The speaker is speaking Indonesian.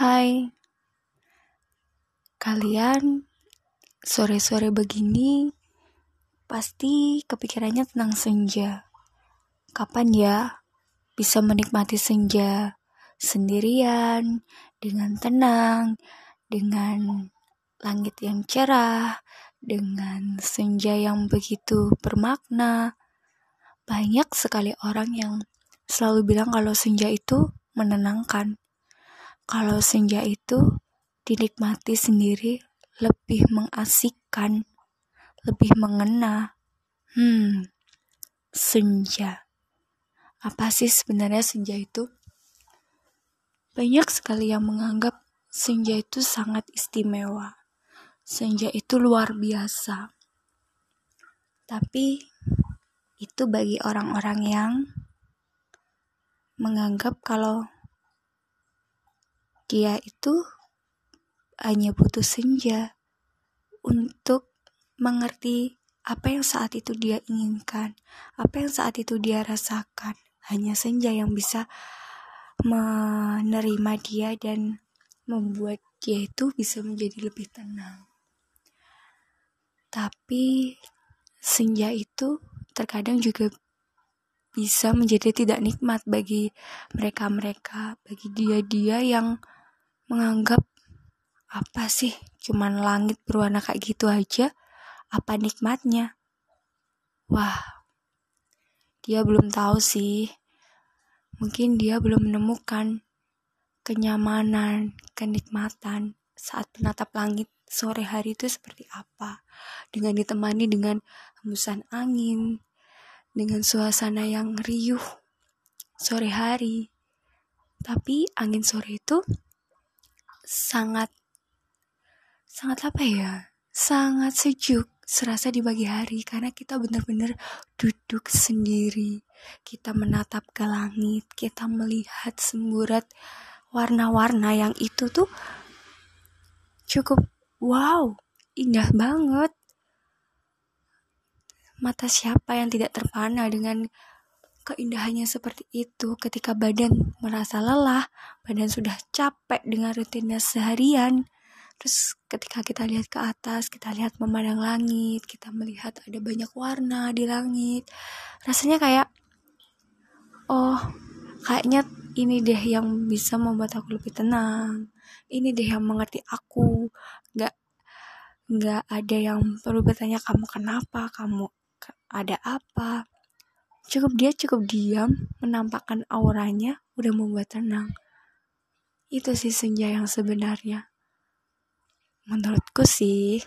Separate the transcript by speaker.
Speaker 1: Hai, kalian sore-sore begini pasti kepikirannya tentang senja. Kapan ya bisa menikmati senja sendirian, dengan tenang, dengan langit yang cerah, dengan senja yang begitu bermakna. Banyak sekali orang yang selalu bilang kalau senja itu menenangkan. Kalau senja itu dinikmati sendiri lebih mengasikkan, lebih mengena. Hmm, senja. Apa sih sebenarnya senja itu? Banyak sekali yang menganggap senja itu sangat istimewa. Senja itu luar biasa. Tapi itu bagi orang-orang yang menganggap kalau dia itu hanya butuh senja untuk mengerti apa yang saat itu dia inginkan, apa yang saat itu dia rasakan. Hanya senja yang bisa menerima dia dan membuat dia itu bisa menjadi lebih tenang. Tapi senja itu terkadang juga bisa menjadi tidak nikmat bagi mereka-mereka, bagi dia-dia yang menganggap apa sih cuman langit berwarna kayak gitu aja? Apa nikmatnya? Wah dia belum tahu sih. Mungkin dia belum menemukan kenyamanan kenikmatan saat menatap langit sore hari itu seperti apa. Dengan ditemani dengan hembusan angin dengan suasana yang riuh sore hari. Tapi angin sore itu sangat sangat apa ya? Sangat sejuk serasa di pagi hari karena kita benar-benar duduk sendiri. Kita menatap ke langit kita melihat semburat warna-warna yang itu tuh cukup wow indah banget. Mata siapa yang tidak terpana dengan keindahannya seperti itu ketika badan merasa lelah, badan sudah capek dengan rutinnya seharian. Terus ketika kita lihat ke atas, kita lihat memandang langit, kita melihat ada banyak warna di langit. Rasanya kayak oh, kayaknya ini deh yang bisa membuat aku lebih tenang. Ini deh yang mengerti aku. Gak nggak ada yang perlu bertanya kamu kenapa, kamu ada apa Cukup dia cukup diam, menampakkan auranya, udah membuat tenang. Itu sih senja yang sebenarnya. Menurutku sih.